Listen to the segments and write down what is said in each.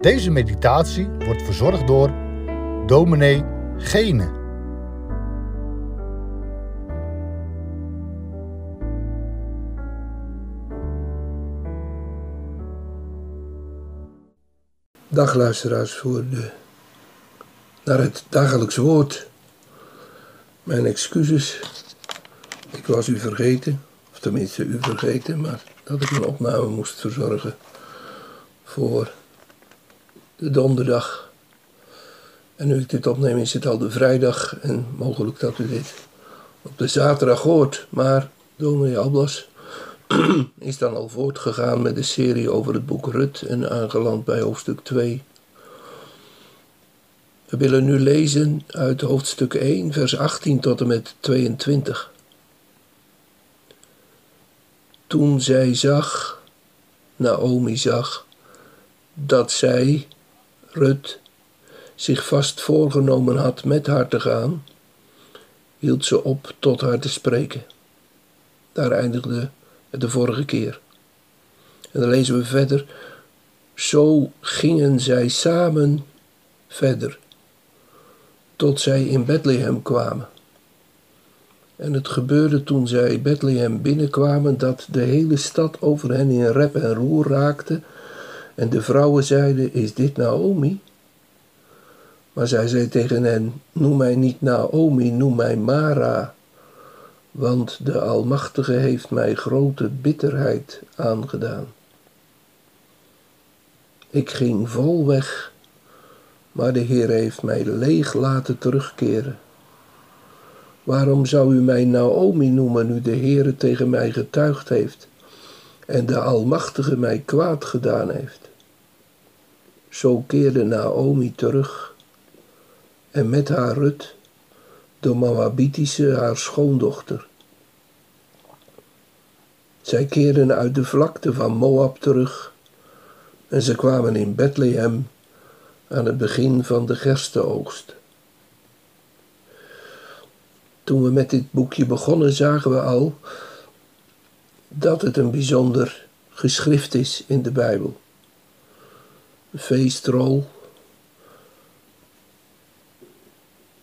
Deze meditatie wordt verzorgd door dominee Gene. Dag luisteraars voor de, naar het dagelijks woord. Mijn excuses. Ik was u vergeten, of tenminste u vergeten, maar dat ik een opname moest verzorgen voor de donderdag. En nu ik dit opneem is het al de vrijdag en mogelijk dat u dit op de zaterdag hoort. Maar dominee Alblas is dan al voortgegaan met de serie over het boek Rut en aangeland bij hoofdstuk 2. We willen nu lezen uit hoofdstuk 1, vers 18 tot en met 22. Toen zij zag, Naomi zag, dat zij, Rut, zich vast voorgenomen had met haar te gaan, hield ze op tot haar te spreken. Daar eindigde de vorige keer. En dan lezen we verder. Zo gingen zij samen verder, tot zij in Bethlehem kwamen. En het gebeurde toen zij Bethlehem binnenkwamen dat de hele stad over hen in rep en roer raakte. En de vrouwen zeiden: Is dit Naomi? Maar zij zei tegen hen: Noem mij niet Naomi, noem mij Mara want de Almachtige heeft mij grote bitterheid aangedaan. Ik ging vol weg, maar de Heer heeft mij leeg laten terugkeren. Waarom zou u mij Naomi noemen nu de Heere tegen mij getuigd heeft en de Almachtige mij kwaad gedaan heeft? Zo keerde Naomi terug en met haar Rut de Moabitische haar schoondochter. Zij keerden uit de vlakte van Moab terug en ze kwamen in Bethlehem aan het begin van de gerstenoogst. Toen we met dit boekje begonnen, zagen we al dat het een bijzonder geschrift is in de Bijbel. Feestrol,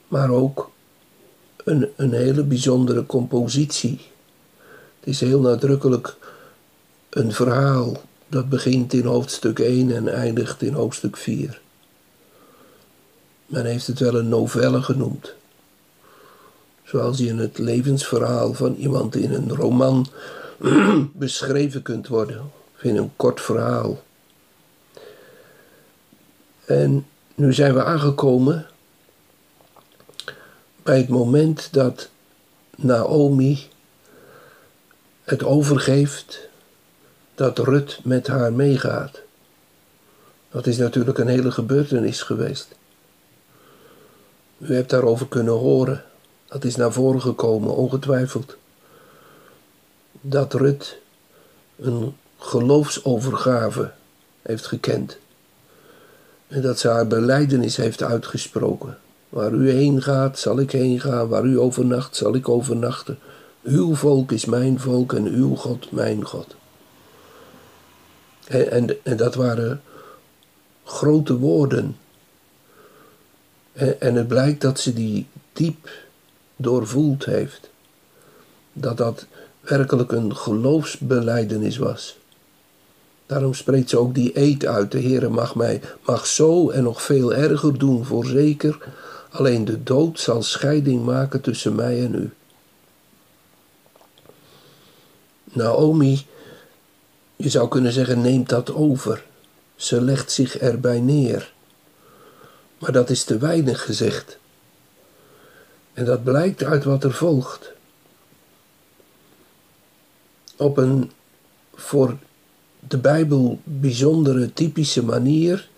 maar ook een, een hele bijzondere compositie. Het is heel nadrukkelijk een verhaal dat begint in hoofdstuk 1 en eindigt in hoofdstuk 4. Men heeft het wel een novelle genoemd. Zoals je het levensverhaal van iemand in een roman beschreven kunt worden, of in een kort verhaal. En nu zijn we aangekomen bij het moment dat Naomi het overgeeft dat Rut met haar meegaat. Dat is natuurlijk een hele gebeurtenis geweest. U hebt daarover kunnen horen. Dat is naar voren gekomen, ongetwijfeld. Dat Rut een geloofsovergave heeft gekend. En dat ze haar beleidenis heeft uitgesproken. Waar u heen gaat, zal ik heen gaan. Waar u overnacht, zal ik overnachten. Uw volk is mijn volk en uw God mijn God. En, en, dat waren grote woorden. En, en het blijkt dat ze die diep doorvoeld heeft. Dat dat werkelijk een geloofsbeleidenis was. Daarom spreekt ze ook die eed uit. De Heere mag mij, mag zo en nog veel erger doen, voorzeker. Alleen de dood zal scheiding maken tussen mij en u. Naomi, je zou kunnen zeggen, neemt dat over. Ze legt zich erbij neer. Maar dat is te weinig gezegd. En dat blijkt uit wat er volgt. Op een voor de Bijbel bijzondere, typische manier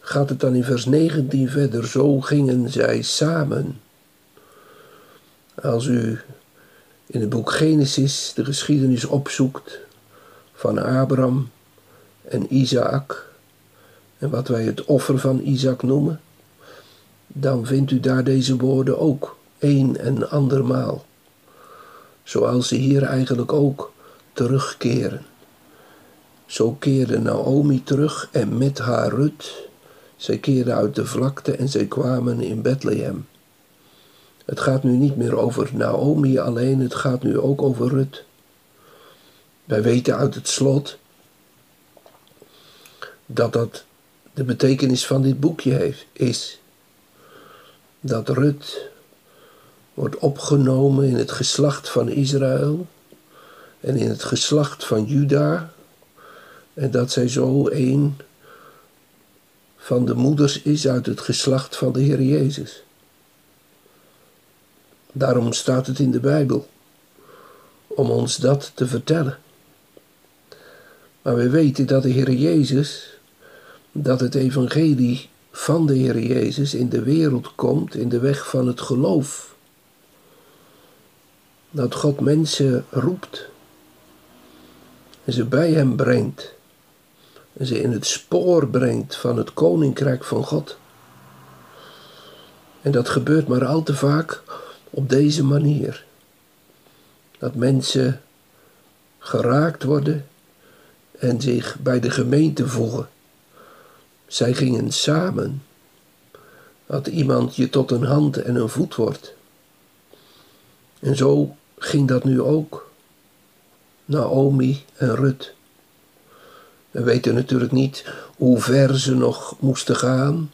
gaat het dan in vers 19 verder. Zo gingen zij samen. Als u in het boek Genesis de geschiedenis opzoekt van Abraham en Isaac en wat wij het offer van Isaac noemen, dan vindt u daar deze woorden ook een en andermaal. Zoals ze hier eigenlijk ook terugkeren. Zo keerde Naomi terug en met haar Rut. Zij keerden uit de vlakte en zij kwamen in Bethlehem. Het gaat nu niet meer over Naomi alleen, het gaat nu ook over Rut. Wij weten uit het slot dat dat de betekenis van dit boekje heeft, is. Dat Rut wordt opgenomen in het geslacht van Israël en in het geslacht van Juda. En dat zij zo een van de moeders is uit het geslacht van de Heer Jezus. Daarom staat het in de Bijbel, om ons dat te vertellen. Maar we weten dat de Heer Jezus, dat het evangelie van de Heer Jezus in de wereld komt in de weg van het geloof. Dat God mensen roept en ze bij Hem brengt en ze in het spoor brengt van het koninkrijk van God. En dat gebeurt maar al te vaak op deze manier. Dat mensen geraakt worden en zich bij de gemeente voegen. Zij gingen samen. Dat iemand je tot een hand en een voet wordt. En zo ging dat nu ook. Naomi en Rut. We weten natuurlijk niet hoe ver ze nog moesten gaan.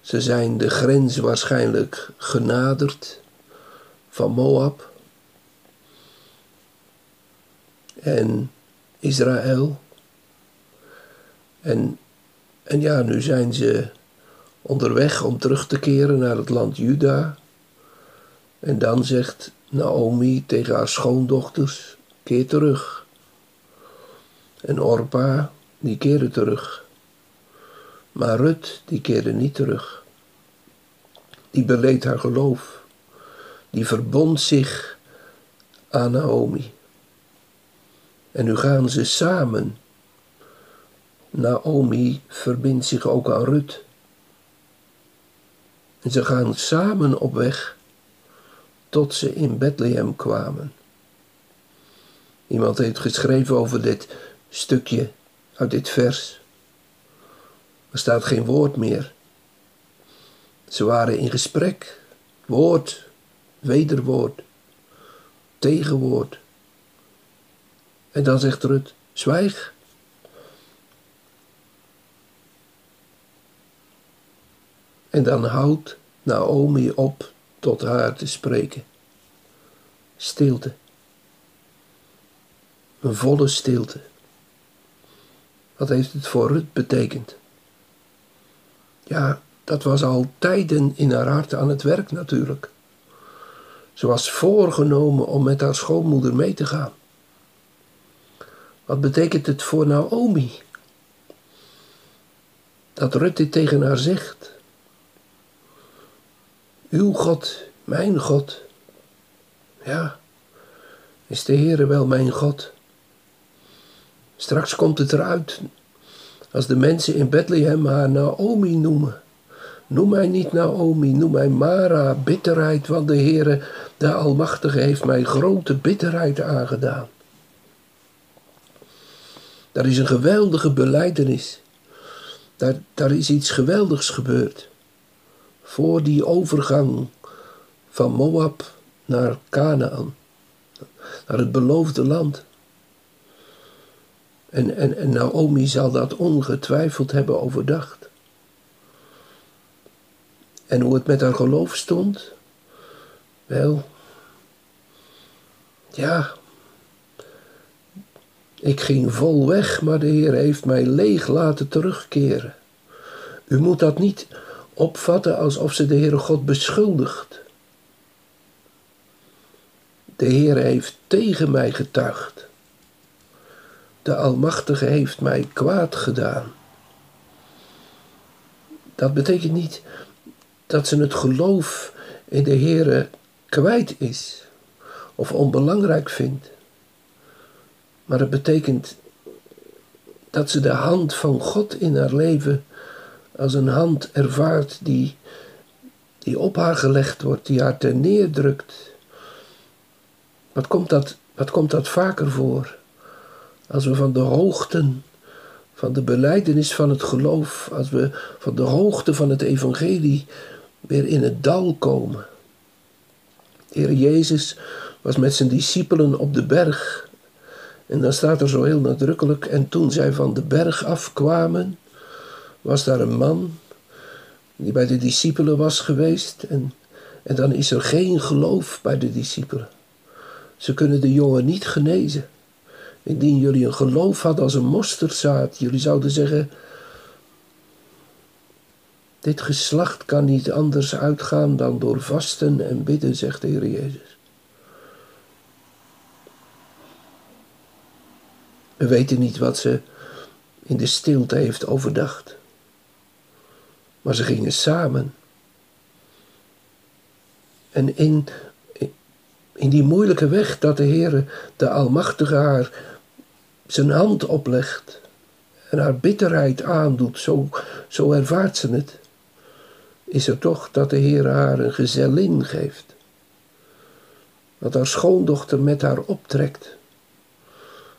Ze zijn de grens waarschijnlijk genaderd van Moab en Israël. En, en ja, nu zijn ze onderweg om terug te keren naar het land Juda. En dan zegt Naomi tegen haar schoondochters: keer terug. En Orpa, die keerde terug. Maar Rut, die keerde niet terug. Die beleed haar geloof. Die verbond zich aan Naomi. En nu gaan ze samen. Naomi verbindt zich ook aan Rut. En ze gaan samen op weg tot ze in Bethlehem kwamen. Iemand heeft geschreven over dit stukje uit dit vers. Er staat geen woord meer. Ze waren in gesprek. Woord, wederwoord, tegenwoord. En dan zegt Rut, zwijg. En dan houdt Naomi op tot haar te spreken. Stilte. Een volle stilte. Wat heeft het voor Rut betekend? Ja, dat was al tijden in haar hart aan het werk natuurlijk. Ze was voorgenomen om met haar schoonmoeder mee te gaan. Wat betekent het voor Naomi? Dat Rut dit tegen haar zegt. Uw God, mijn God. Ja, is de Heere wel mijn God? Straks komt het eruit als de mensen in Bethlehem haar Naomi noemen. Noem mij niet Naomi, noem mij Mara, bitterheid, want de Heere, de Almachtige, heeft mij grote bitterheid aangedaan. Daar is een geweldige beleidenis. Daar, daar is iets geweldigs gebeurd. Voor die overgang van Moab naar Canaan. Naar het beloofde land. En, en, Naomi zal dat ongetwijfeld hebben overdacht. En hoe het met haar geloof stond? Wel, ja, ik ging vol weg, maar de Heer heeft mij leeg laten terugkeren. U moet dat niet opvatten alsof ze de Heere God beschuldigt. De Heer heeft tegen mij getuigd. De Almachtige heeft mij kwaad gedaan. Dat betekent niet dat ze het geloof in de Heere kwijt is of onbelangrijk vindt. Maar het betekent dat ze de hand van God in haar leven als een hand ervaart die, die op haar gelegd wordt, die haar ter neerdrukt. Wat komt, dat, wat komt dat vaker voor? Als we van de hoogten van de beleidenis van het geloof, als we van de hoogte van het evangelie weer in het dal komen. Heer Jezus was met zijn discipelen op de berg. En dan staat er zo heel nadrukkelijk, en toen zij van de berg afkwamen, was daar een man die bij de discipelen was geweest. En, en dan is er geen geloof bij de discipelen. Ze kunnen de jongen niet genezen. Indien jullie een geloof hadden als een mosterdzaad, jullie zouden zeggen: Dit geslacht kan niet anders uitgaan dan door vasten en bidden, zegt de Heer Jezus. We weten niet wat ze in de stilte heeft overdacht. Maar ze gingen samen. En in, in die moeilijke weg dat de Heer, de Almachtige, haar zijn hand oplegt en haar bitterheid aandoet, zo, zo ervaart ze het, is er toch dat de Heer haar een gezellin geeft. Dat haar schoondochter met haar optrekt.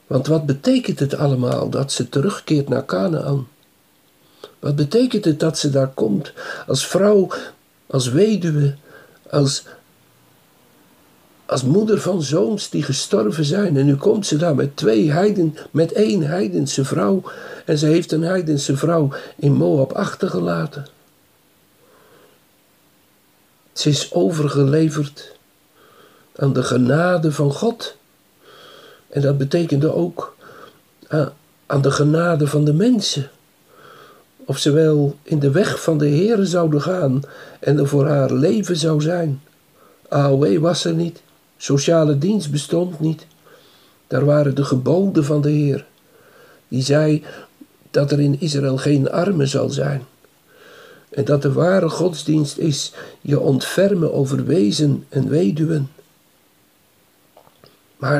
Want wat betekent het allemaal dat ze terugkeert naar Canaan? Wat betekent het dat ze daar komt als vrouw, als weduwe, als, als moeder van zoons die gestorven zijn. En nu komt ze daar met twee heiden, met één heidense vrouw. En ze heeft een heidense vrouw in Moab achtergelaten. Ze is overgeleverd aan de genade van God. En dat betekende ook aan de genade van de mensen. Of ze wel in de weg van de Heer zouden gaan en er voor haar leven zou zijn. AOW was er niet. Sociale dienst bestond niet. Daar waren de geboden van de Heer. Die zei dat er in Israël geen armen zal zijn. En dat de ware godsdienst is je ontfermen over wezen en weduwen. Maar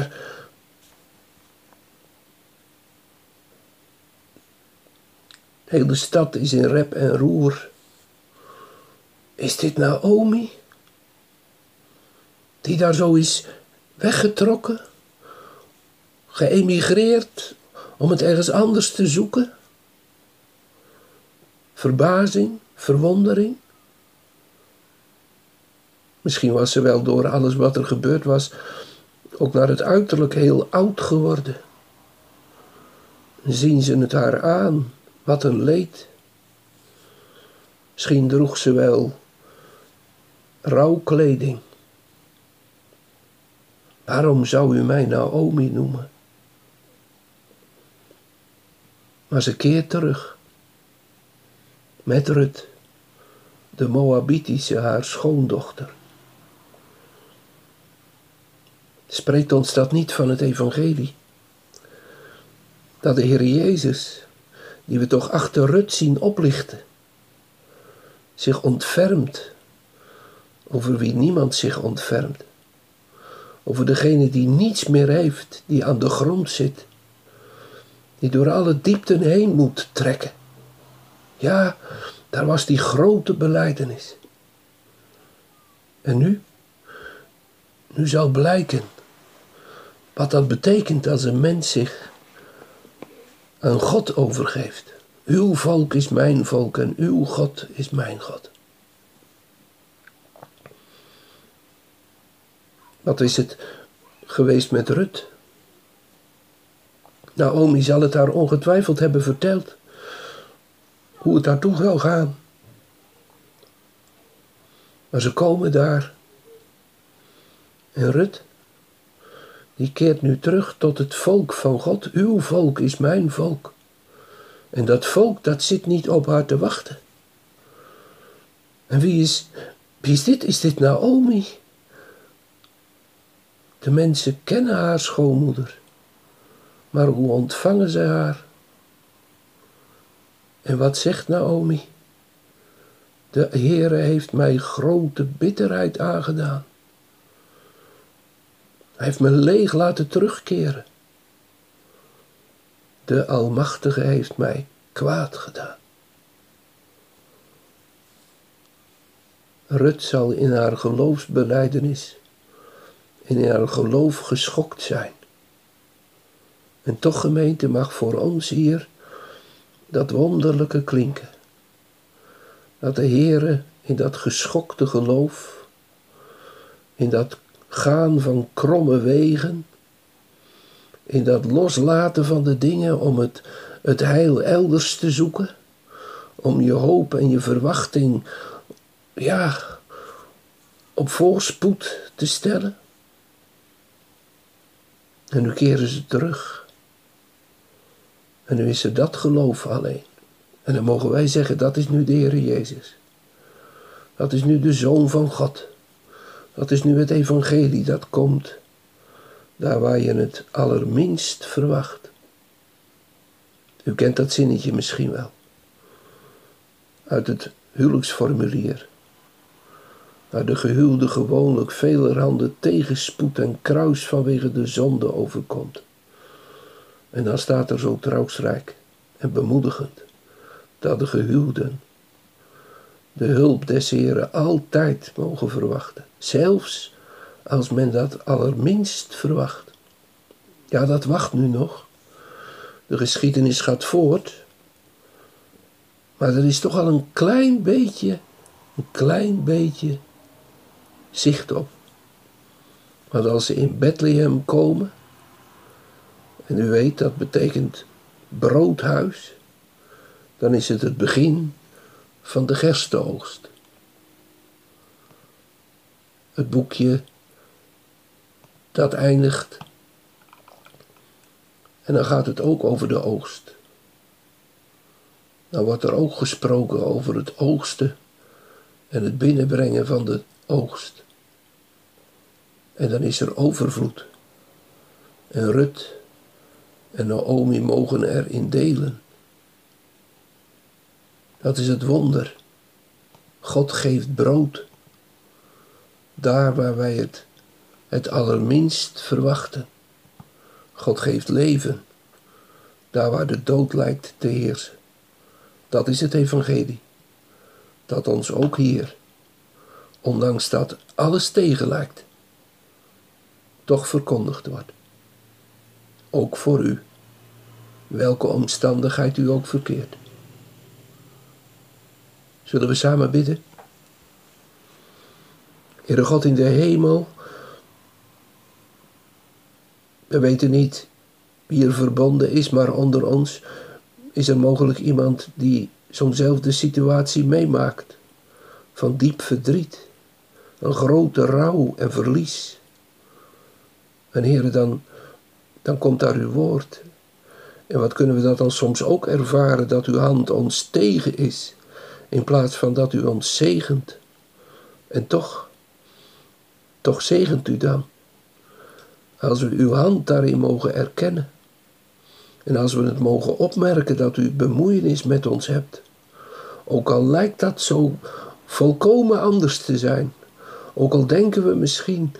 de hele stad is in rep en roer. Is dit Naomi? Die daar zo is weggetrokken, geëmigreerd om het ergens anders te zoeken? Verbazing, verwondering. Misschien was ze wel door alles wat er gebeurd was ook naar het uiterlijk heel oud geworden. Zien ze het haar aan, wat een leed. Misschien droeg ze wel rouwkleding. Waarom zou u mij Naomi noemen? Maar ze keert terug. Met Rut, de Moabitische, haar schoondochter. Spreekt ons dat niet van het evangelie? Dat de Heer Jezus, die we toch achter Rut zien oplichten, zich ontfermt over wie niemand zich ontfermt over degene die niets meer heeft, die aan de grond zit, die door alle diepten heen moet trekken. Ja, daar was die grote beleidenis. En nu? Nu zal blijken wat dat betekent als een mens zich aan God overgeeft. Uw volk is mijn volk en uw God is mijn God. Wat is het geweest met Rut? Naomi zal het haar ongetwijfeld hebben verteld. Hoe het daartoe zou gaan. Maar ze komen daar. En Rut, die keert nu terug tot het volk van God. Uw volk is mijn volk. En dat volk, dat zit niet op haar te wachten. En wie is, wie is dit? Is dit Naomi? De mensen kennen haar schoonmoeder, maar hoe ontvangen ze haar? En wat zegt Naomi? De Heere heeft mij grote bitterheid aangedaan. Hij heeft me leeg laten terugkeren. De Almachtige heeft mij kwaad gedaan. Rut zal in haar geloofsbeleidenis in haar geloof geschokt zijn. En toch, gemeente, mag voor ons hier dat wonderlijke klinken. Dat de Heere in dat geschokte geloof, in dat gaan van kromme wegen, in dat loslaten van de dingen om het, het heil elders te zoeken, om je hoop en je verwachting, ja, op voorspoed te stellen. En nu keren ze terug. En nu is er dat geloof alleen. En dan mogen wij zeggen, dat is nu de Heer Jezus. Dat is nu de Zoon van God. Dat is nu het evangelie dat komt daar waar je het allerminst verwacht. U kent dat zinnetje misschien wel. Uit het huwelijksformulier. Waar de gehuwde gewoonlijk velerhande tegenspoed en kruis vanwege de zonde overkomt. En dan staat er zo troostrijk en bemoedigend dat de gehuwden de hulp des Heren altijd mogen verwachten. Zelfs als men dat allerminst verwacht. Ja, dat wacht nu nog. De geschiedenis gaat voort. Maar er is toch al een klein beetje, een klein beetje zicht op. Want als ze in Bethlehem komen, en u weet dat betekent broodhuis, dan is het het begin van de gerstenoogst. Het boekje dat eindigt. En dan gaat het ook over de oogst. Dan wordt er ook gesproken over het oogsten en het binnenbrengen van de oogst. En dan is er overvloed. En Rut en Naomi mogen erin delen. Dat is het wonder. God geeft brood. Daar waar wij het het allerminst verwachten. God geeft leven. Daar waar de dood lijkt te heersen. Dat is het evangelie. Dat ons ook hier, ondanks dat alles tegen lijkt, toch verkondigd wordt. Ook voor u, welke omstandigheid u ook verkeert. Zullen we samen bidden? Heere God in de hemel, we weten niet wie er verbonden is, maar onder ons is er mogelijk iemand die zo'nzelfde situatie meemaakt. Van diep verdriet, een grote rouw en verlies. En heren, dan, dan komt daar uw woord. En wat kunnen we dat dan soms ook ervaren, dat uw hand ons tegen is, in plaats van dat u ons zegent. En toch, toch zegent u dan. Als we uw hand daarin mogen erkennen. En als we het mogen opmerken dat u bemoeienis met ons hebt. Ook al lijkt dat zo volkomen anders te zijn. Ook al denken we misschien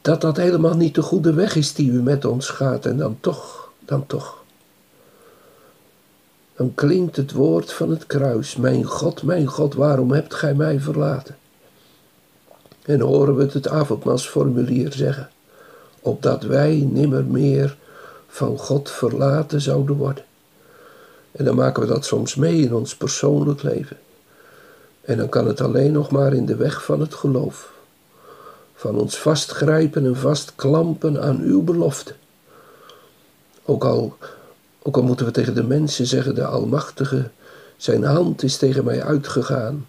dat dat helemaal niet de goede weg is die u met ons gaat. En dan toch, dan toch. Dan klinkt het woord van het kruis. Mijn God, mijn God, waarom hebt gij mij verlaten? En horen we het het avondmaalsformulier zeggen opdat wij nimmer meer van God verlaten zouden worden. En dan maken we dat soms mee in ons persoonlijk leven. En dan kan het alleen nog maar in de weg van het geloof. Van ons vastgrijpen en vastklampen aan uw belofte. Ook al, ook al moeten we tegen de mensen zeggen, de Almachtige, zijn hand is tegen mij uitgegaan.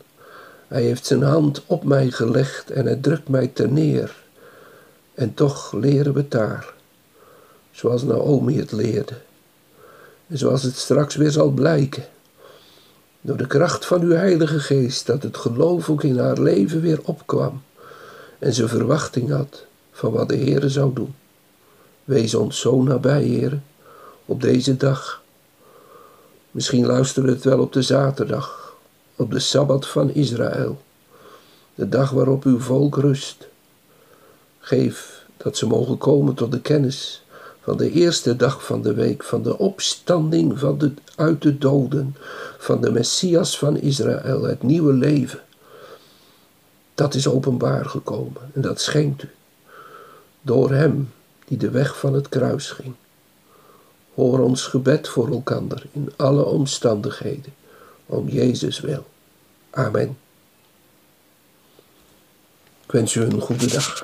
Hij heeft zijn hand op mij gelegd en hij drukt mij ter neer. En toch leren we daar, zoals Naomi het leerde. En zoals het straks weer zal blijken, door de kracht van uw Heilige Geest, dat het geloof ook in haar leven weer opkwam en ze verwachting had van wat de Heere zou doen. Wees ons zo nabij, Heere, op deze dag. Misschien luisteren we het wel op de zaterdag, op de Sabbat van Israël, de dag waarop uw volk rust. Geef dat ze mogen komen tot de kennis van de eerste dag van de week, van de opstanding van de, uit de doden, van de Messias van Israël, het nieuwe leven. Dat is openbaar gekomen en dat schenkt u door Hem die de weg van het kruis ging. Hoor ons gebed voor elkander in alle omstandigheden, om Jezus wil. Amen. Ik wens u een goede dag.